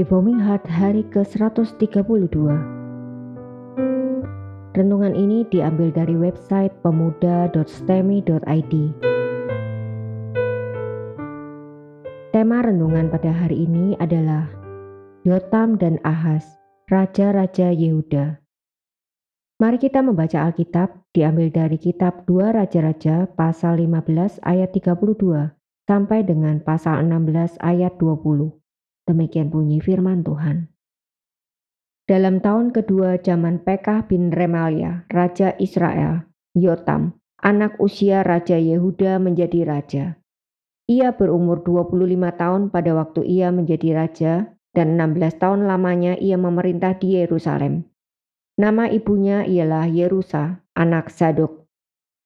Reforming Heart hari ke-132 Renungan ini diambil dari website pemuda.stemi.id Tema renungan pada hari ini adalah Yotam dan Ahaz, Raja-Raja Yehuda. Mari kita membaca Alkitab diambil dari kitab 2 Raja-Raja pasal 15 ayat 32 sampai dengan pasal 16 ayat 20. Demikian bunyi firman Tuhan. Dalam tahun kedua zaman Pekah bin Remalia, Raja Israel, Yotam, anak usia Raja Yehuda menjadi raja. Ia berumur 25 tahun pada waktu ia menjadi raja dan 16 tahun lamanya ia memerintah di Yerusalem. Nama ibunya ialah Yerusa, anak Sadok.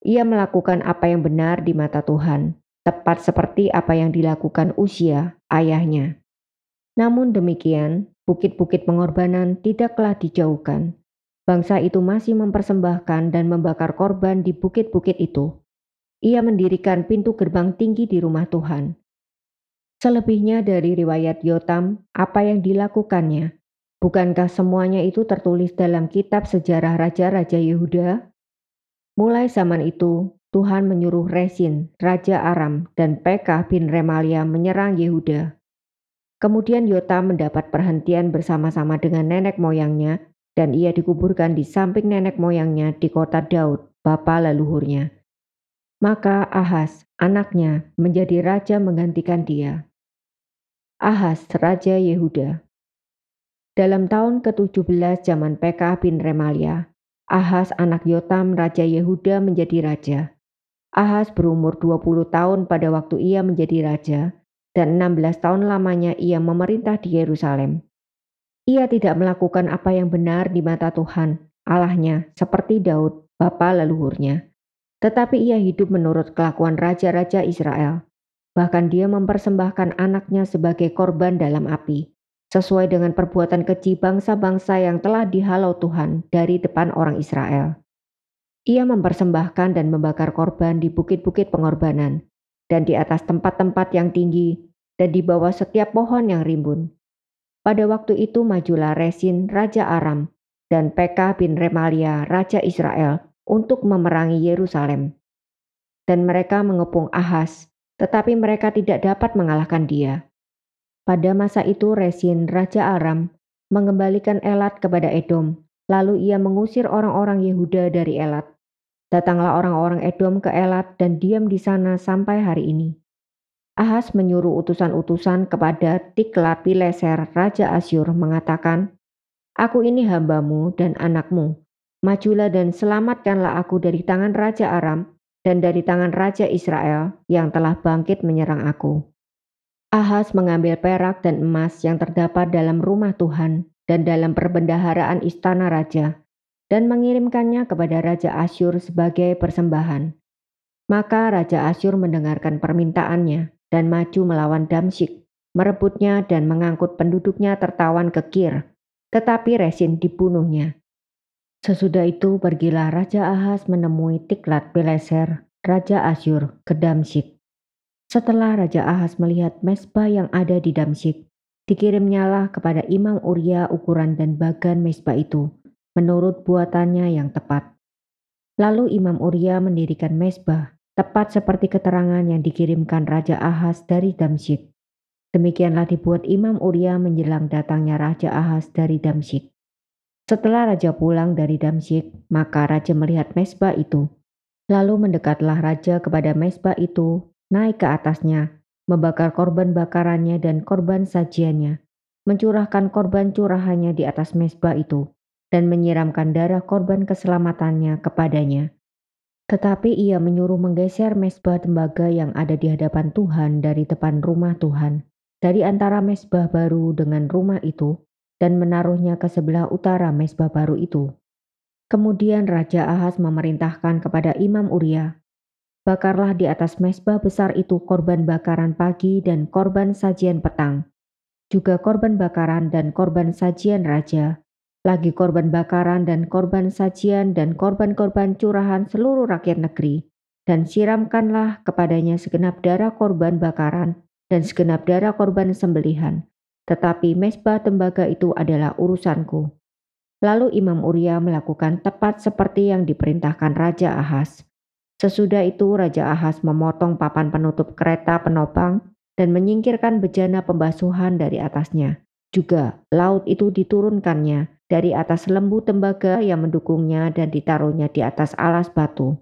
Ia melakukan apa yang benar di mata Tuhan, tepat seperti apa yang dilakukan Usia, ayahnya. Namun demikian, bukit-bukit pengorbanan tidaklah dijauhkan. Bangsa itu masih mempersembahkan dan membakar korban di bukit-bukit itu. Ia mendirikan pintu gerbang tinggi di rumah Tuhan. Selebihnya dari riwayat Yotam, apa yang dilakukannya, bukankah semuanya itu tertulis dalam kitab sejarah raja-raja Yehuda? Mulai zaman itu, Tuhan menyuruh Resin, Raja Aram, dan Pekah bin Remalia menyerang Yehuda. Kemudian Yota mendapat perhentian bersama-sama dengan nenek moyangnya dan ia dikuburkan di samping nenek moyangnya di kota Daud, bapa leluhurnya. Maka Ahaz, anaknya, menjadi raja menggantikan dia. Ahaz, Raja Yehuda Dalam tahun ke-17 zaman Pekah bin Remalia, Ahaz anak Yotam Raja Yehuda menjadi raja. Ahaz berumur 20 tahun pada waktu ia menjadi raja, dan 16 tahun lamanya ia memerintah di Yerusalem. Ia tidak melakukan apa yang benar di mata Tuhan, Allahnya, seperti Daud, bapa leluhurnya. Tetapi ia hidup menurut kelakuan raja-raja Israel. Bahkan dia mempersembahkan anaknya sebagai korban dalam api, sesuai dengan perbuatan keji bangsa-bangsa yang telah dihalau Tuhan dari depan orang Israel. Ia mempersembahkan dan membakar korban di bukit-bukit pengorbanan, dan di atas tempat-tempat yang tinggi, dan di bawah setiap pohon yang rimbun. Pada waktu itu majulah Resin, Raja Aram, dan Pekah bin Remalia, Raja Israel, untuk memerangi Yerusalem. Dan mereka mengepung Ahaz, tetapi mereka tidak dapat mengalahkan dia. Pada masa itu Resin, Raja Aram, mengembalikan Elat kepada Edom, lalu ia mengusir orang-orang Yehuda dari Elat. Datanglah orang-orang Edom ke Elat dan diam di sana sampai hari ini. Ahas menyuruh utusan-utusan kepada Tiklat Pileser, Raja Asyur, mengatakan, Aku ini hambamu dan anakmu. Majulah dan selamatkanlah aku dari tangan Raja Aram dan dari tangan Raja Israel yang telah bangkit menyerang aku. Ahas mengambil perak dan emas yang terdapat dalam rumah Tuhan dan dalam perbendaharaan istana raja, dan mengirimkannya kepada Raja Asyur sebagai persembahan. Maka Raja Asyur mendengarkan permintaannya dan maju melawan Damsyik, merebutnya dan mengangkut penduduknya tertawan ke Kir, tetapi Resin dibunuhnya. Sesudah itu pergilah Raja Ahaz menemui Tiklat Pileser, Raja Asyur, ke Damsyik. Setelah Raja Ahaz melihat mesbah yang ada di Damsyik, dikirimnyalah kepada Imam Uria ukuran dan bagan mesbah itu, menurut buatannya yang tepat. Lalu Imam Uria mendirikan mesbah, tepat seperti keterangan yang dikirimkan Raja Ahaz dari Damsyik. Demikianlah dibuat Imam Uria menjelang datangnya Raja Ahaz dari Damsyik. Setelah Raja pulang dari Damsyik, maka Raja melihat mesbah itu. Lalu mendekatlah Raja kepada mesbah itu, naik ke atasnya, membakar korban bakarannya dan korban sajiannya, mencurahkan korban curahannya di atas mesbah itu, dan menyiramkan darah korban keselamatannya kepadanya. Tetapi ia menyuruh menggeser mesbah tembaga yang ada di hadapan Tuhan dari depan rumah Tuhan, dari antara mesbah baru dengan rumah itu, dan menaruhnya ke sebelah utara mesbah baru itu. Kemudian Raja Ahaz memerintahkan kepada Imam Uria, Bakarlah di atas mesbah besar itu korban bakaran pagi dan korban sajian petang, juga korban bakaran dan korban sajian raja, lagi korban bakaran dan korban sajian dan korban-korban curahan seluruh rakyat negeri, dan siramkanlah kepadanya segenap darah korban bakaran dan segenap darah korban sembelihan, tetapi mesbah tembaga itu adalah urusanku. Lalu Imam Uria melakukan tepat seperti yang diperintahkan Raja Ahaz. Sesudah itu Raja Ahaz memotong papan penutup kereta penopang dan menyingkirkan bejana pembasuhan dari atasnya. Juga laut itu diturunkannya dari atas lembu tembaga yang mendukungnya dan ditaruhnya di atas alas batu.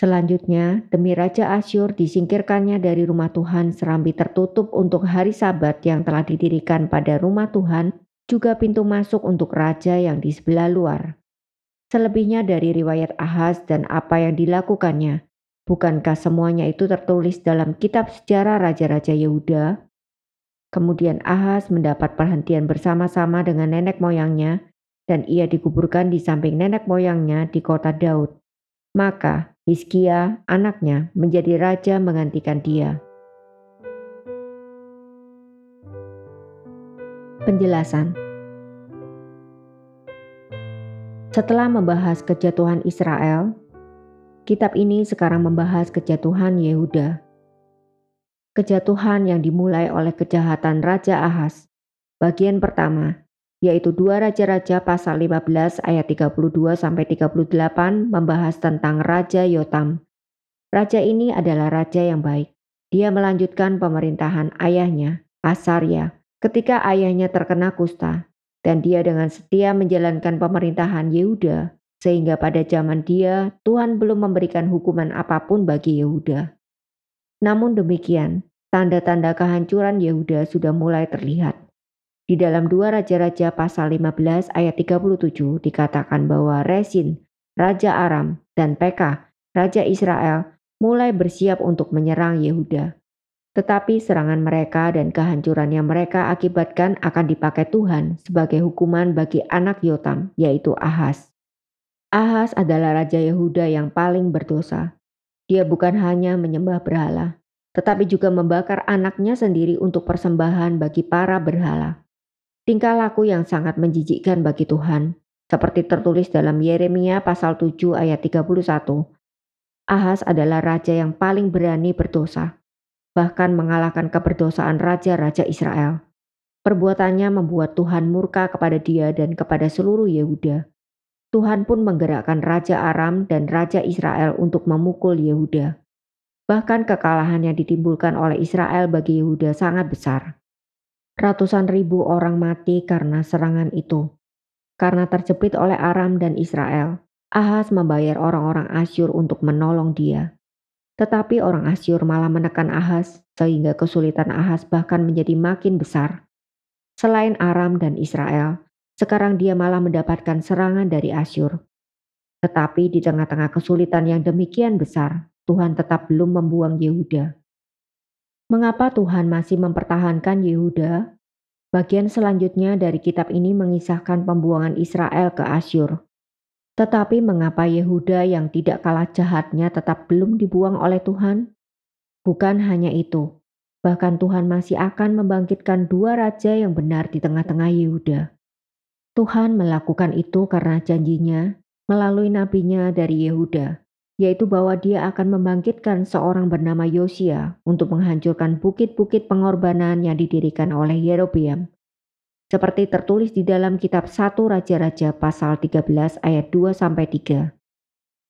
Selanjutnya, demi Raja Asyur disingkirkannya dari rumah Tuhan serambi tertutup untuk hari sabat yang telah didirikan pada rumah Tuhan, juga pintu masuk untuk raja yang di sebelah luar. Selebihnya dari riwayat Ahaz dan apa yang dilakukannya, bukankah semuanya itu tertulis dalam kitab sejarah Raja-Raja Yehuda? Kemudian Ahaz mendapat perhentian bersama-sama dengan nenek moyangnya, dan ia dikuburkan di samping nenek moyangnya di kota Daud. Maka Hizkia, anaknya, menjadi raja menggantikan dia. Penjelasan Setelah membahas kejatuhan Israel, kitab ini sekarang membahas kejatuhan Yehuda. Kejatuhan yang dimulai oleh kejahatan Raja Ahaz. Bagian pertama, yaitu dua raja-raja pasal 15 ayat 32 sampai 38 membahas tentang Raja Yotam. Raja ini adalah raja yang baik. Dia melanjutkan pemerintahan ayahnya, Asarya, ketika ayahnya terkena kusta dan dia dengan setia menjalankan pemerintahan Yehuda sehingga pada zaman dia Tuhan belum memberikan hukuman apa pun bagi Yehuda. Namun demikian, tanda-tanda kehancuran Yehuda sudah mulai terlihat. Di dalam dua Raja-Raja pasal 15 ayat 37 dikatakan bahwa Resin, Raja Aram, dan Pekah, Raja Israel, mulai bersiap untuk menyerang Yehuda. Tetapi serangan mereka dan kehancuran yang mereka akibatkan akan dipakai Tuhan sebagai hukuman bagi anak Yotam, yaitu Ahaz. Ahaz adalah Raja Yehuda yang paling berdosa. Dia bukan hanya menyembah berhala, tetapi juga membakar anaknya sendiri untuk persembahan bagi para berhala tingkah laku yang sangat menjijikkan bagi Tuhan, seperti tertulis dalam Yeremia pasal 7 ayat 31. Ahaz adalah raja yang paling berani berdosa, bahkan mengalahkan keberdosaan raja-raja Israel. Perbuatannya membuat Tuhan murka kepada dia dan kepada seluruh Yehuda. Tuhan pun menggerakkan Raja Aram dan Raja Israel untuk memukul Yehuda. Bahkan kekalahan yang ditimbulkan oleh Israel bagi Yehuda sangat besar. Ratusan ribu orang mati karena serangan itu. Karena terjepit oleh Aram dan Israel, Ahaz membayar orang-orang Asyur untuk menolong dia. Tetapi orang Asyur malah menekan Ahaz sehingga kesulitan Ahaz bahkan menjadi makin besar. Selain Aram dan Israel, sekarang dia malah mendapatkan serangan dari Asyur. Tetapi di tengah-tengah kesulitan yang demikian besar, Tuhan tetap belum membuang Yehuda. Mengapa Tuhan masih mempertahankan Yehuda? Bagian selanjutnya dari kitab ini mengisahkan pembuangan Israel ke Asyur. Tetapi mengapa Yehuda yang tidak kalah jahatnya tetap belum dibuang oleh Tuhan? Bukan hanya itu, bahkan Tuhan masih akan membangkitkan dua raja yang benar di tengah-tengah Yehuda. Tuhan melakukan itu karena janjinya melalui nabinya dari Yehuda yaitu bahwa dia akan membangkitkan seorang bernama Yosia untuk menghancurkan bukit-bukit pengorbanan yang didirikan oleh Yerobeam. Seperti tertulis di dalam kitab 1 Raja-Raja pasal 13 ayat 2 sampai 3.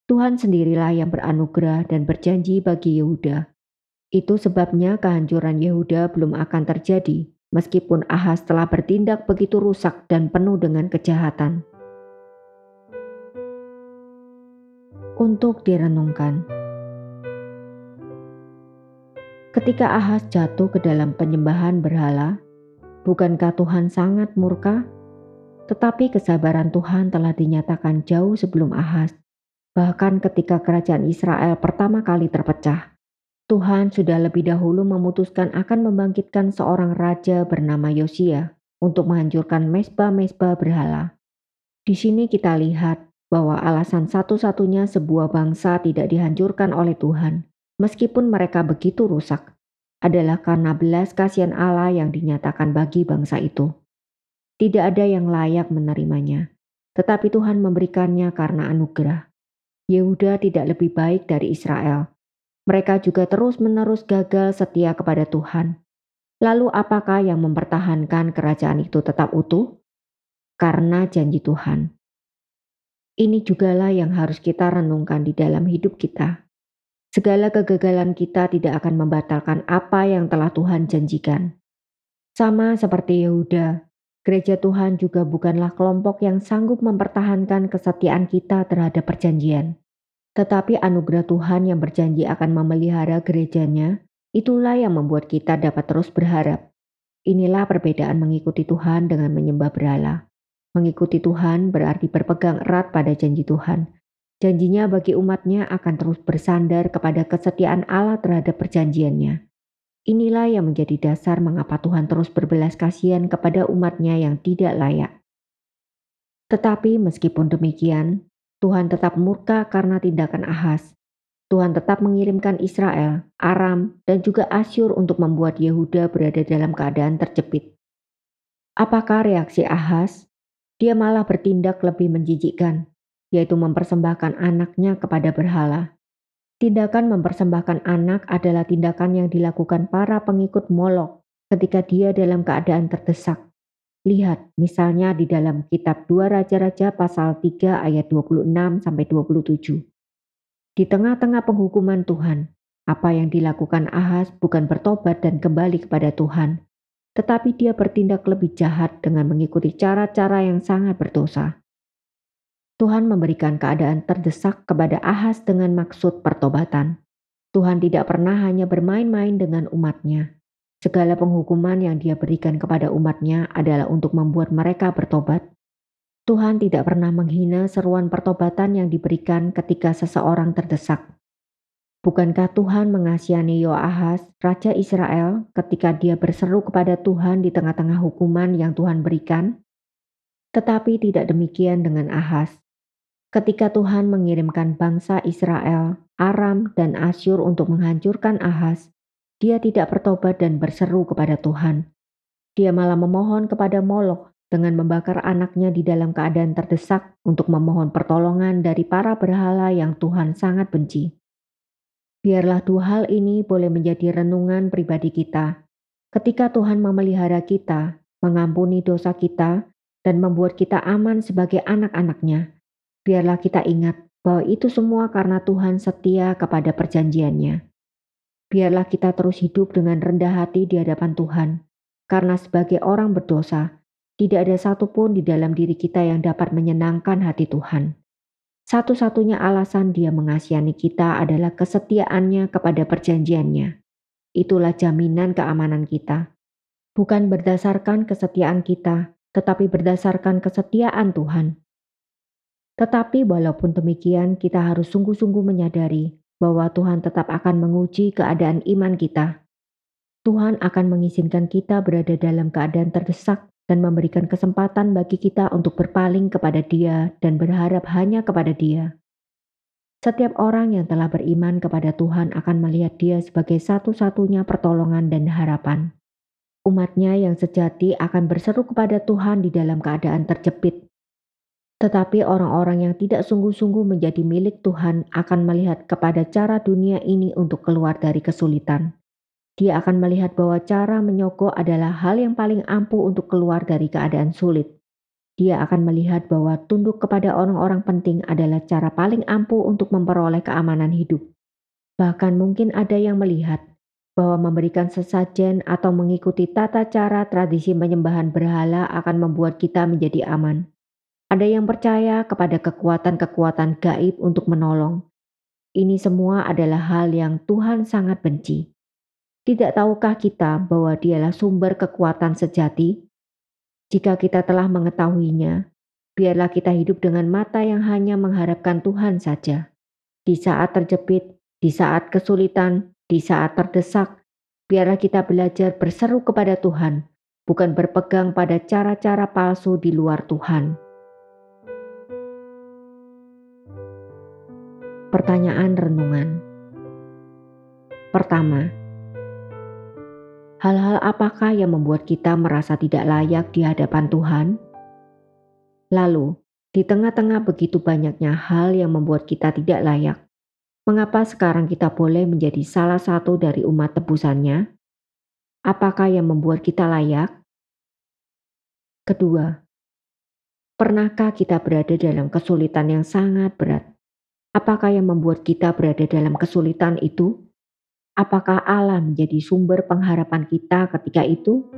Tuhan sendirilah yang beranugerah dan berjanji bagi Yehuda. Itu sebabnya kehancuran Yehuda belum akan terjadi, meskipun Ahaz telah bertindak begitu rusak dan penuh dengan kejahatan. untuk direnungkan. Ketika Ahaz jatuh ke dalam penyembahan berhala, bukankah Tuhan sangat murka? Tetapi kesabaran Tuhan telah dinyatakan jauh sebelum Ahaz. Bahkan ketika kerajaan Israel pertama kali terpecah, Tuhan sudah lebih dahulu memutuskan akan membangkitkan seorang raja bernama Yosia untuk menghancurkan mesbah-mesbah berhala. Di sini kita lihat bahwa alasan satu-satunya sebuah bangsa tidak dihancurkan oleh Tuhan, meskipun mereka begitu rusak, adalah karena belas kasihan Allah yang dinyatakan bagi bangsa itu. Tidak ada yang layak menerimanya, tetapi Tuhan memberikannya karena anugerah. Yehuda tidak lebih baik dari Israel. Mereka juga terus-menerus gagal setia kepada Tuhan. Lalu apakah yang mempertahankan kerajaan itu tetap utuh? Karena janji Tuhan. Ini jugalah yang harus kita renungkan di dalam hidup kita. Segala kegagalan kita tidak akan membatalkan apa yang telah Tuhan janjikan. Sama seperti Yehuda, gereja Tuhan juga bukanlah kelompok yang sanggup mempertahankan kesetiaan kita terhadap perjanjian. Tetapi anugerah Tuhan yang berjanji akan memelihara gerejanya, itulah yang membuat kita dapat terus berharap. Inilah perbedaan mengikuti Tuhan dengan menyembah berhala. Mengikuti Tuhan berarti berpegang erat pada janji Tuhan. Janjinya bagi umatnya akan terus bersandar kepada kesetiaan Allah terhadap perjanjiannya. Inilah yang menjadi dasar mengapa Tuhan terus berbelas kasihan kepada umatnya yang tidak layak. Tetapi meskipun demikian, Tuhan tetap murka karena tindakan Ahaz. Tuhan tetap mengirimkan Israel, Aram, dan juga Asyur untuk membuat Yehuda berada dalam keadaan terjepit. Apakah reaksi Ahaz? Dia malah bertindak lebih menjijikkan, yaitu mempersembahkan anaknya kepada berhala. Tindakan mempersembahkan anak adalah tindakan yang dilakukan para pengikut Molok ketika dia dalam keadaan terdesak. Lihat misalnya di dalam kitab 2 Raja-Raja pasal 3 ayat 26 sampai 27. Di tengah-tengah penghukuman Tuhan, apa yang dilakukan Ahaz bukan bertobat dan kembali kepada Tuhan, tetapi dia bertindak lebih jahat dengan mengikuti cara-cara yang sangat berdosa. Tuhan memberikan keadaan terdesak kepada Ahaz dengan maksud pertobatan. Tuhan tidak pernah hanya bermain-main dengan umatnya, Segala penghukuman yang dia berikan kepada umatnya adalah untuk membuat mereka bertobat. Tuhan tidak pernah menghina seruan pertobatan yang diberikan ketika seseorang terdesak. Bukankah Tuhan mengasihani Yoahaz, Raja Israel, ketika dia berseru kepada Tuhan di tengah-tengah hukuman yang Tuhan berikan? Tetapi tidak demikian dengan Ahaz. Ketika Tuhan mengirimkan bangsa Israel, Aram, dan Asyur untuk menghancurkan Ahaz, dia tidak bertobat dan berseru kepada Tuhan. Dia malah memohon kepada Molok dengan membakar anaknya di dalam keadaan terdesak untuk memohon pertolongan dari para berhala yang Tuhan sangat benci. Biarlah dua hal ini boleh menjadi renungan pribadi kita. Ketika Tuhan memelihara kita, mengampuni dosa kita, dan membuat kita aman sebagai anak-anaknya, biarlah kita ingat bahwa itu semua karena Tuhan setia kepada perjanjiannya. Biarlah kita terus hidup dengan rendah hati di hadapan Tuhan, karena sebagai orang berdosa, tidak ada satupun di dalam diri kita yang dapat menyenangkan hati Tuhan. Satu-satunya alasan dia mengasihani kita adalah kesetiaannya kepada perjanjiannya. Itulah jaminan keamanan kita. Bukan berdasarkan kesetiaan kita, tetapi berdasarkan kesetiaan Tuhan. Tetapi walaupun demikian, kita harus sungguh-sungguh menyadari bahwa Tuhan tetap akan menguji keadaan iman kita. Tuhan akan mengizinkan kita berada dalam keadaan terdesak dan memberikan kesempatan bagi kita untuk berpaling kepada Dia dan berharap hanya kepada Dia. Setiap orang yang telah beriman kepada Tuhan akan melihat Dia sebagai satu-satunya pertolongan dan harapan. Umatnya yang sejati akan berseru kepada Tuhan di dalam keadaan terjepit tetapi orang-orang yang tidak sungguh-sungguh menjadi milik Tuhan akan melihat kepada cara dunia ini untuk keluar dari kesulitan. Dia akan melihat bahwa cara menyogok adalah hal yang paling ampuh untuk keluar dari keadaan sulit. Dia akan melihat bahwa tunduk kepada orang-orang penting adalah cara paling ampuh untuk memperoleh keamanan hidup. Bahkan mungkin ada yang melihat bahwa memberikan sesajen atau mengikuti tata cara tradisi penyembahan berhala akan membuat kita menjadi aman. Ada yang percaya kepada kekuatan-kekuatan gaib untuk menolong. Ini semua adalah hal yang Tuhan sangat benci. Tidak tahukah kita bahwa Dialah sumber kekuatan sejati? Jika kita telah mengetahuinya, biarlah kita hidup dengan mata yang hanya mengharapkan Tuhan saja. Di saat terjepit, di saat kesulitan, di saat terdesak, biarlah kita belajar berseru kepada Tuhan, bukan berpegang pada cara-cara palsu di luar Tuhan. Pertanyaan renungan pertama: hal-hal apakah yang membuat kita merasa tidak layak di hadapan Tuhan? Lalu, di tengah-tengah begitu banyaknya hal yang membuat kita tidak layak, mengapa sekarang kita boleh menjadi salah satu dari umat tebusannya? Apakah yang membuat kita layak? Kedua, pernahkah kita berada dalam kesulitan yang sangat berat? Apakah yang membuat kita berada dalam kesulitan itu? Apakah Allah menjadi sumber pengharapan kita ketika itu?